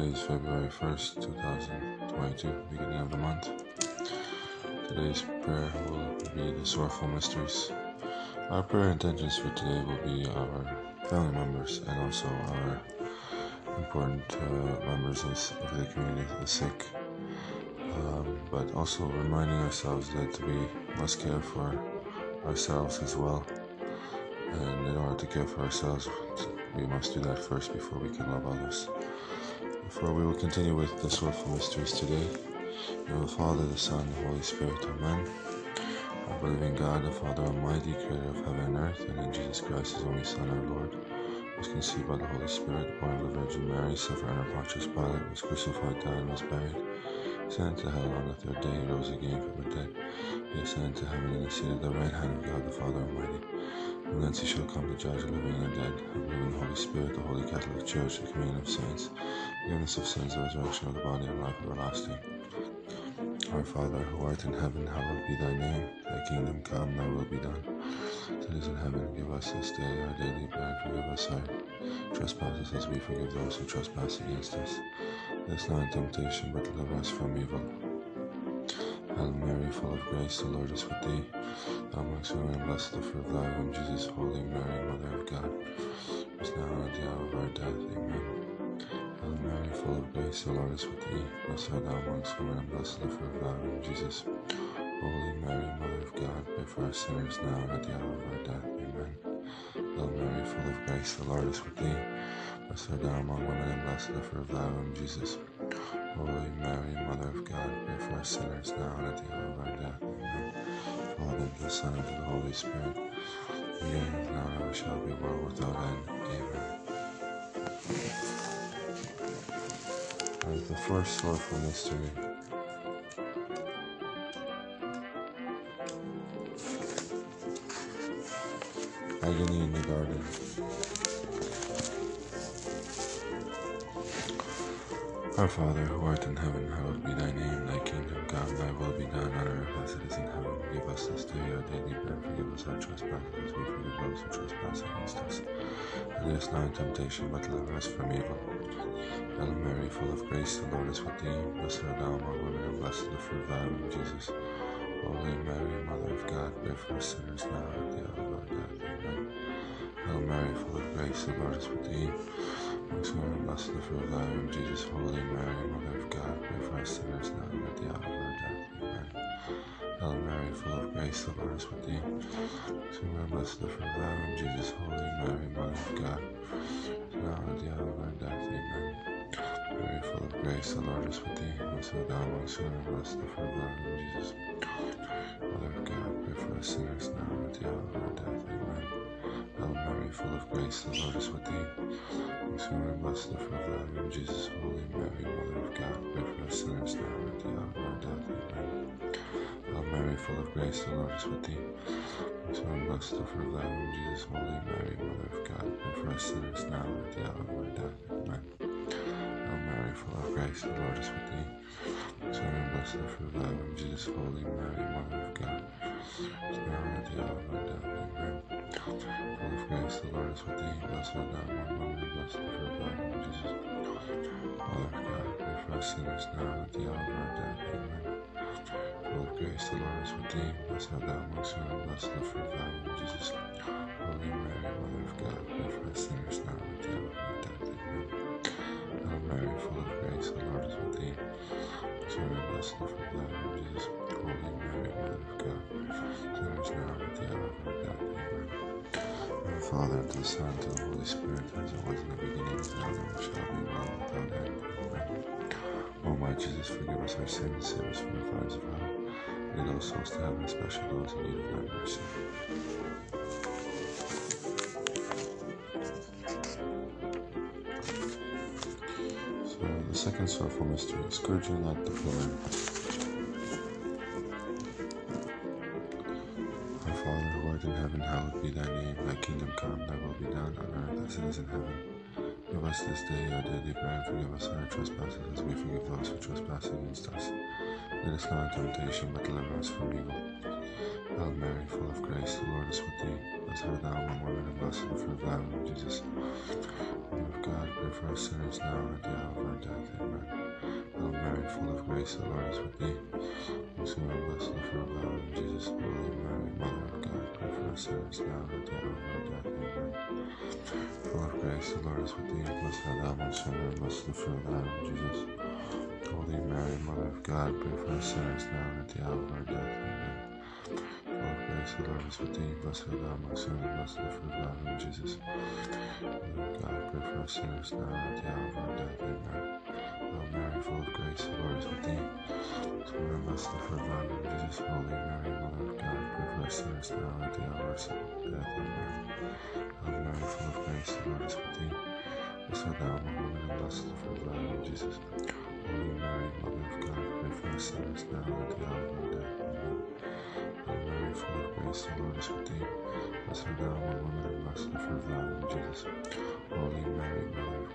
Today is February 1st, 2022, beginning of the month. Today's prayer will be the Sorrowful Mysteries. Our prayer intentions for today will be our family members and also our important uh, members of the community, the sick, um, but also reminding ourselves that we must care for ourselves as well. And in order to care for ourselves, we must do that first before we can love others. Before we will continue with the sorrowful mysteries today, in the Father, the Son, the Holy Spirit, Amen. I believe in God, the Father Almighty, creator of heaven and earth, and in Jesus Christ, his only Son, our Lord, who was conceived by the Holy Spirit, born of the Virgin Mary, suffered under Pontius Pilate, was crucified, died, and was buried. Sent to hell on the third day, he rose again from the dead. He ascended to heaven and is seated at the right hand of God, the Father Almighty. And thence he shall come to judge the living and the dead. I believe in the Holy Spirit, the Holy Catholic Church, the communion of saints, forgiveness of sins, the resurrection of the body, and life everlasting. Our Father, who art in heaven, hallowed be thy name. Thy kingdom come, thy will be done. It is in heaven, give us this day our daily bread. Forgive us our trespasses as we forgive those who trespass against us. Lead us not in temptation, but deliver us from evil. Hail Mary, full of grace, the Lord is with thee. Thou amongst women, and blessed the fruit of thy womb, Jesus. Holy Mary, Mother of God, is now and at the hour of our death. Amen. Hail Mary, full of grace, the Lord is with thee. Blessed art thou amongst women, and blessed the fruit of thy womb, Jesus. Holy Mary, Mother of God, pray for us sinners now and at the hour of our death. Amen. Hail Mary, full of grace, the Lord is with thee. Blessed art thou among women, and blessed the fruit of thy womb, Jesus. Holy Mary, Mother of God, pray for us sinners now and at the hour of our death. Amen. Father, the Son, and the Holy Spirit, and now and ever shall be, world without end. Amen. As the first sorrowful mystery, agony in the garden. Our Father, who art in heaven, hallowed be thy name. Thy kingdom come, thy will be done on earth as it is in heaven. Give us this day our daily bread. Forgive us our trespasses as we forgive those who trespass against us. And lead us not in temptation, but deliver us from evil. Hail Mary, full of grace, the Lord is with thee. Blessed art thou among women, and blessed is the fruit of thy womb, Jesus. Holy Mary, Mother of God, pray for us sinners now and at the hour of our death. Amen. Hail Mary, full of grace, the Lord is with thee. Women, blessed the fruit of thy womb, Jesus. Holy Mary, Mother of God, pray for us sinners now and at the hour of our death. Amen. Hail Mary, full of grace, the Lord is with thee. Women, blessed the fruit of thy womb, Jesus. Holy Mary, Mother of God, now and at the hour of our death. Amen. Mary, full of grace, the Lord is with thee. Blessed art thou amongst women, blessed the fruit of thy womb, Jesus. Mother of God, pray for us sinners now full of grace, the Lord is with thee. Amongst women, blessed the fruit of Jesus. Holy Mary, Mother of God, pray for us sinners now and at the hour of our death. Amen. Hail Mary, full of grace, the Lord is with thee. Amongst women, blessed the fruit of Jesus. Holy Mary, Mother of God, pray for us sinners now and at the hour of our death. Amen. Hail Mary, full of grace, the Lord is with thee. Amongst women, blessed the fruit of Jesus. Holy Mary, Mother of God, is now and at the hour Lord is with thee. Blessed art thou among women, and blessed the fruit of thy womb, Jesus. Mother of God, pray for us sinners now and at the hour of our death. Amen. Full of grace, the Lord is with thee. Blessed art thou amongst women, and blessed the fruit of thy womb, Jesus. Holy Mary, Mother of God, pray for us sinners now and at the hour of our death. Amen. Hail Mary, full of grace, the Lord is with thee. Blessed art thou, blessed the fruit of thy womb, Jesus. Holy Mary, Mother of God, pray for us sinners now and at the hour of our death. Amen. Father, and to the Son, to the Holy Spirit, as it was in the beginning, is now, and shall be, world without end. Amen. O my Jesus, forgive us our sins, save us from the fires of hell. Lead all souls to heaven, especially those in need of thy mercy. So, the second sorrowful mystery, scourging at the pillar. In heaven, hallowed be thy name. Thy kingdom come, thy will be done on earth as it is in heaven. Give us this day our daily bread. And Forgive us our trespasses as we forgive those who trespass against us. Lead us not into temptation, but deliver us from evil. Hail Mary, full of grace, the Lord is with thee. Blessed art thou among women, and blessed is the fruit of thy womb, Jesus. Of God, pray for us sinners now and at the hour of our full of grace, the Lord is with thee. Consume and blessed is the fruit of thy womb, Jesus. Holy Mary, Mother of God, pray for us sinners now and at the hour of our death. Amen. Full of grace, the Lord is with thee. Blessed art thou amongst women, and blessed the fruit of thy womb, Jesus. Holy Mary, Mother of God, pray for us sinners now and at the hour of our death. Amen. Full of grace, the Lord is with thee. Blessed art thou amongst women, and blessed the fruit of thy womb, Jesus. Mother God, pray for us sinners now and at the hour of our death. Amen. Hail Mary, full of grace, the Lord is with thee. Blessed blessed the fruit of thy womb, Jesus. Holy Mary, Mother of God, pray for us sinners now and at the hour of our death. Amen. Hail Mary, full of grace, the Lord is with thee. Blessed art thou among women, and blessed the fruit of thy womb, Jesus. Holy Mary, Mother of God, pray for us sinners now and at the hour of our death. Amen. Hail Mary, full of grace, the Lord is with thee. Blessed art thou among women, and blessed the fruit of thy womb, Jesus. Holy Mary, Mother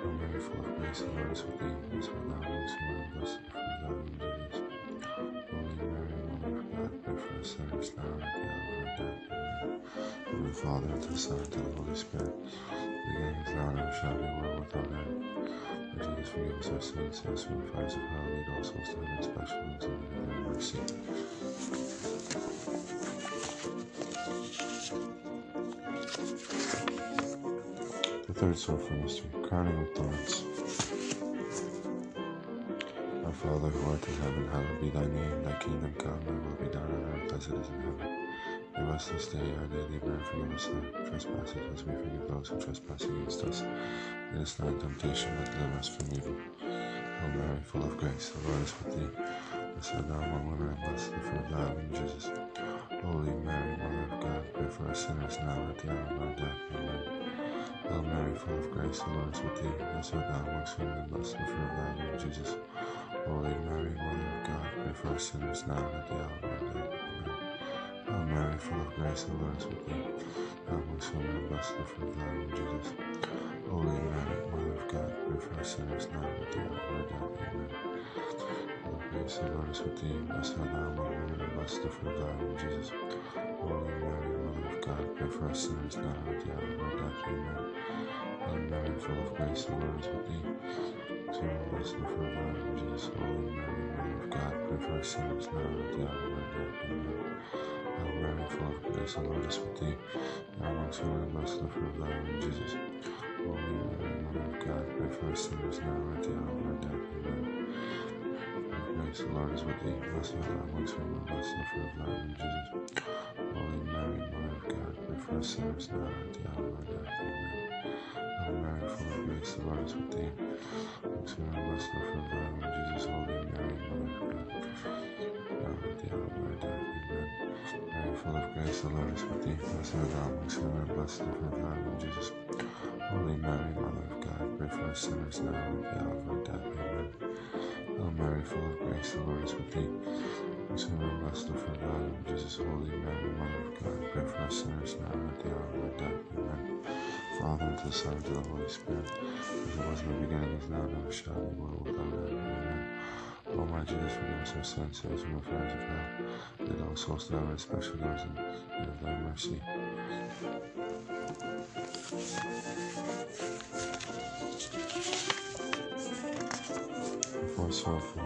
Full of grace, the Lord is with amongst women, and blessed is the thy Jesus. Holy Mary, Mother of God, pray for us now at the hour of death. The Father, to the Son, to the Holy Spirit, beginning is now and shall be, world without end. Lord Jesus, forgive us our sins, us from the fires of hell, lead all souls to heaven, especially those in need of thy mercy. The third sorrowful mystery, crowning with thorns. Our Father who art in heaven, hallowed be thy name. Thy kingdom come, thy will be done on earth as it is in heaven. Give us this day our daily bread, forgive us our trespasses as we forgive those who trespass against us. Lead us not into temptation, but deliver us from evil. Hail Mary, full of grace, the Lord is with thee. Blessed art thou among women, and blessed the fruit of thy womb, Jesus. Holy Mary, Mother of God, pray for us sinners now and at the hour of our death. Full of grace, the Lord is with thee. Blessed art thou amongst women, blessed the fruit of thy womb, Jesus. Holy Mary, Mother of God, pray for us sinners now and at the hour of our death. Amen. Hail Mary, full of grace, the Lord is with thee. Thou amongst women, blessed the fruit of thy womb, Jesus. Holy Mary, Mother of God, pray for us sinners now and at the hour of our death. Amen. Full of grace, the Lord is with thee. Blessed art thou among women, and blessed the fruit of thy womb, Jesus. Holy Mary, Mother of God, pray for us sinners now and at the our death. Amen. Hail Mary, full of grace, the Lord is with thee. So blessed the fruit of thy womb, Jesus. Holy Mary, Mother of God, for and at the hour of our death. Amen. Hail Mary, full of grace, the Lord is with thee. Thou amongst women, and blessed is the fruit of thy Jesus. Holy Mary, Mother of God, pray for us sinners now and at the hour of our death. Amen. Grace, the Lord is with thee. Blessed art thou amongst women, and blessed is the fruit of thy womb, Jesus. For sinners now at the hour of. Amen. Hail Mary, full of grace, the Lord is with thee. Blessed the thy womb, Jesus. Holy Mary, Mother of God, now and at the hour of our death. Amen. Mary, full of grace, the Lord is with thee. Blessed art thou amongst women, blessed is the thy womb, Jesus. Holy Mary, Mother of God, pray for us sinners now and at the hour of our death. Amen. Hail Mary, full of grace, the Lord is with thee. Blessed fruit of thy womb, Jesus. Holy Mary, Mother of God, pray for us sinners now and at the hour of our death. Amen. Father, to the Son, to the Holy Spirit, as it was in the beginning, is now, and ever shall be, world without end. Amen. O my Jesus, forgive us our sins, save us from the fires of hell. Lead all souls to heaven, especially those in need of thy mercy. Fourth sorrowful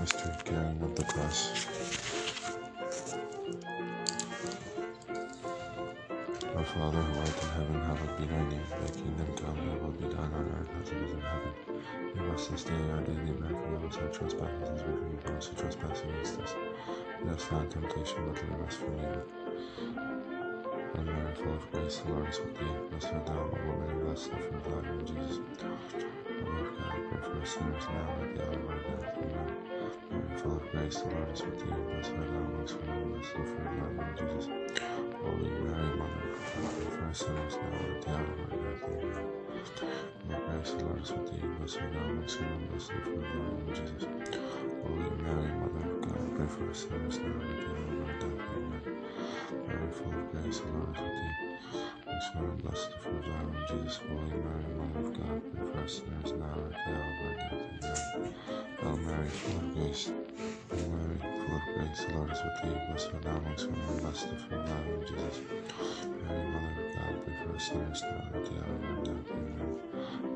mystery, carrying of the cross. Father who art in heaven, hallowed be thy name. Thy kingdom come, thy will be done on earth as it is in heaven. Give us this day our daily bread, forgive us our trespasses as we forgive those who trespass against us. Lead us not into temptation, but deliver us from evil. Hail Mary, full of grace, the Lord is with thee. Blessed art thou among women, and blessed the fruit of thy womb, Jesus. Mother of God, pray for us sinners now and at the hour of our death. Amen. Mary, full of grace, the Lord is with thee. Blessed art thou amongst women, and blessed the fruit of thy womb, Jesus. Holy Mary, Mother of God, pray sinners now at the hour of our death. Amen. With thee. Blessed thou blessed the fruit of Jesus. Holy Mary, Mother of God, pray for us sinners now at the hour of our death. Amen. Mary, full of grace, the Lord is with thee. Blessed blessed the fruit of thy womb, Jesus. Holy Mary, Mother of God, pray for us sinners now at the hour of our death. Amen. Hail Mary, full of grace. Is with Jesus. Mary, Mother of God, pray for us sinners now and at the hour of our death. Amen.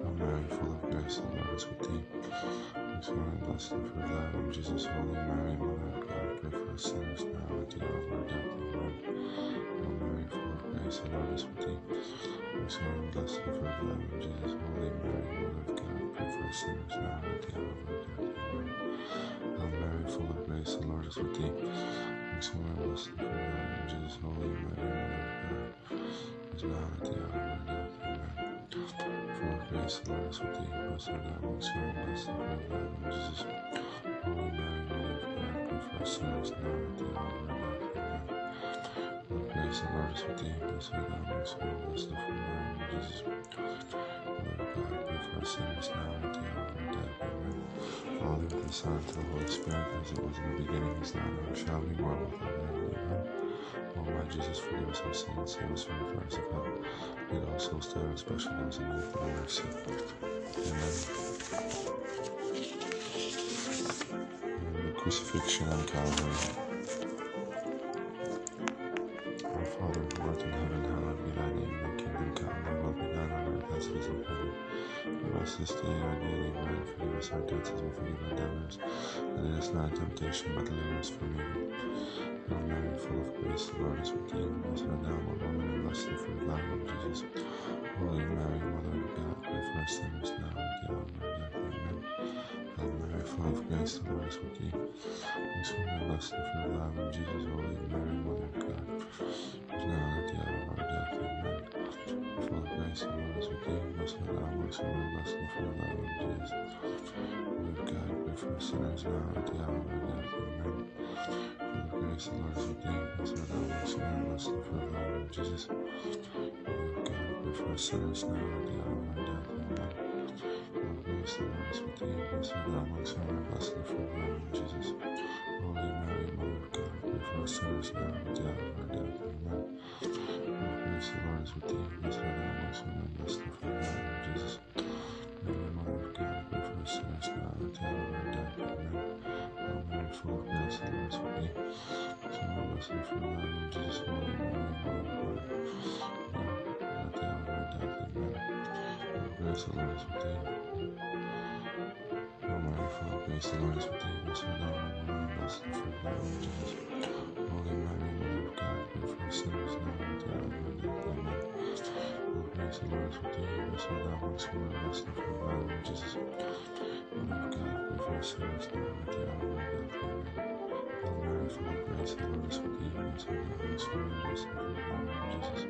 Hail Mary, full of grace, the Lord is with thee. Blessed art blessed thy womb, Jesus. Holy Mary, Mother of God, pray for us sinners now and at the hour of our death. Amen. Hail Mary, full of grace, the Lord is with thee. Blessed art blessed the fruit of Jesus. Holy Mary, Mother of God, pray for us sinners now and at the hour of our death. Amen. Hail Mary, full of grace, the Lord is with thee. Blessed art blessed the fruit of Jesus. Holy Mary, Mother of God, is now and at the hour of our death. Amen. Full of grace, the Lord is with thee. Blessed art thou amongst the fruit of thy womb, Jesus. Holy Mary, Mother of God, pray for us sinners now and at the hour of our death. Grace, the Lord is with thee. Blessed thou amongst women, blessed the fruit of thy womb, Jesus. God, pray for sinners now and at the hour of our death. Amen. Father, the Son, and the Holy Spirit, as it was in the beginning, is now, and shall be, world without end. Amen. O my Jesus, forgive us our sins, save us from the fires of hell. Lead all souls to heaven, especially those in need of mercy. Amen. And the crucifixion on Calvary. Father, who art in heaven, hallowed be thy name. Thy kingdom come, thy will be done on earth as it is in heaven. Give us this day our daily bread, forgive us our debts as we forgive our debtors. And lead us not into temptation, but deliver us from evil. Hail Mary, full of grace, the Lord is with thee. Blessed art thou among women, and blessed the fruit of thy womb, Jesus. Holy Mary, Mother of God, pray for us sinners now and at the hour of our death. Amen. Hail Mary, full of grace, the Lord is with thee. Blessed art thou, blessed the fruit of thy womb, Jesus. Holy Mary, Mother of God, the Lord thee. Blessed art thou amongst women, blessed the fruit of Jesus. Mother God, pray for sinners now at the hour of death. Amen. Full of grace, the Lord is thee. Blessed art thou amongst women, blessed the fruit of Jesus. Mother God, pray for sinners now at the hour of death. Amen. Full of grace, the Lord is thee. Blessed art thou amongst women, blessed the fruit of Jesus. Holy Mary, Mother of God, pray for sinners now at the hour of death. Of the Lord is with. Blessed art thou amongst women, blessed the fruit of thy womb, Jesus. Mary, Mother of God, pray for us sinners now and the hour of our death. Amen. Hail Mary, full of grace, the Lord with thee. The fruit of thy womb, Jesus. Holy Mary, Mother of God, now and the hour of our death. Amen. Of the Lord is with thee. Grace, the Lord is with thee. Blessed art thou among women, the fruit of Jesus. Holy Mary, Mother of God, pray for sinners now and at the hour of our death. Amen. Grace, the Lord is with thee. Blessed art thou amongst the fruit of Jesus. Mother of God, pray for sinners now and at the hour of our death. Amen. Hail Mary, full of grace, the Lord is with thee. Blessed thou amongst women, blessed the fruit of thy womb, Jesus.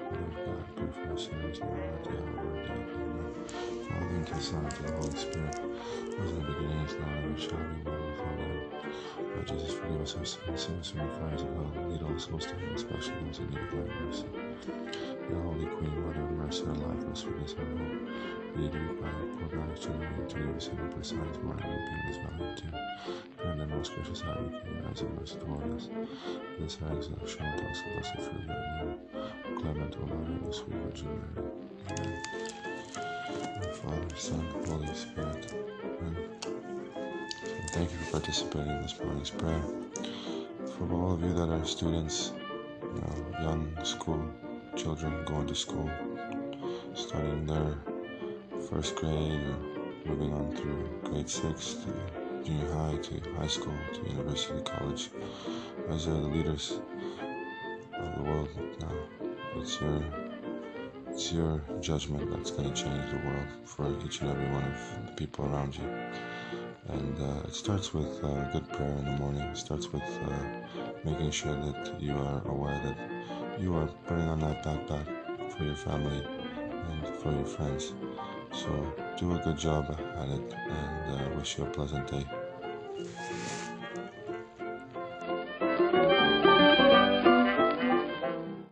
Mother of God, pray for sinners now and at the hour of our death. Amen. Father, and to the Son, and to the Holy Spirit, was in the beginning, is now, and shall be, world without end. Lord Jesus, forgive us our sins, save us from the fires of hell, lead all souls to heaven, especially those in need of thy mercy. Hail, Holy Queen, Mother of mercy, our life, our sweetness, our hope. Lead you by poor banished children, to leave us in the mourning, weeping, as valiant too. And then, most gracious rise in mercy toward us. This our exile, show unto us blessed. Clement, O and the sweet Virgin Mary. Amen. Son, Holy Spirit. Amen. So thank you for participating in this morning's prayer. For all of you that are students, you know, young school children going to school, starting their first grade or moving on through grade six to junior high to high school to university, college, as are the leaders of the world now. It's your it's your judgment that's going to change the world for each and every one of the people around you. And uh, it starts with uh, good prayer in the morning. It starts with uh, making sure that you are aware that you are putting on that backpack for your family and for your friends. So do a good job at it and uh, wish you a pleasant day.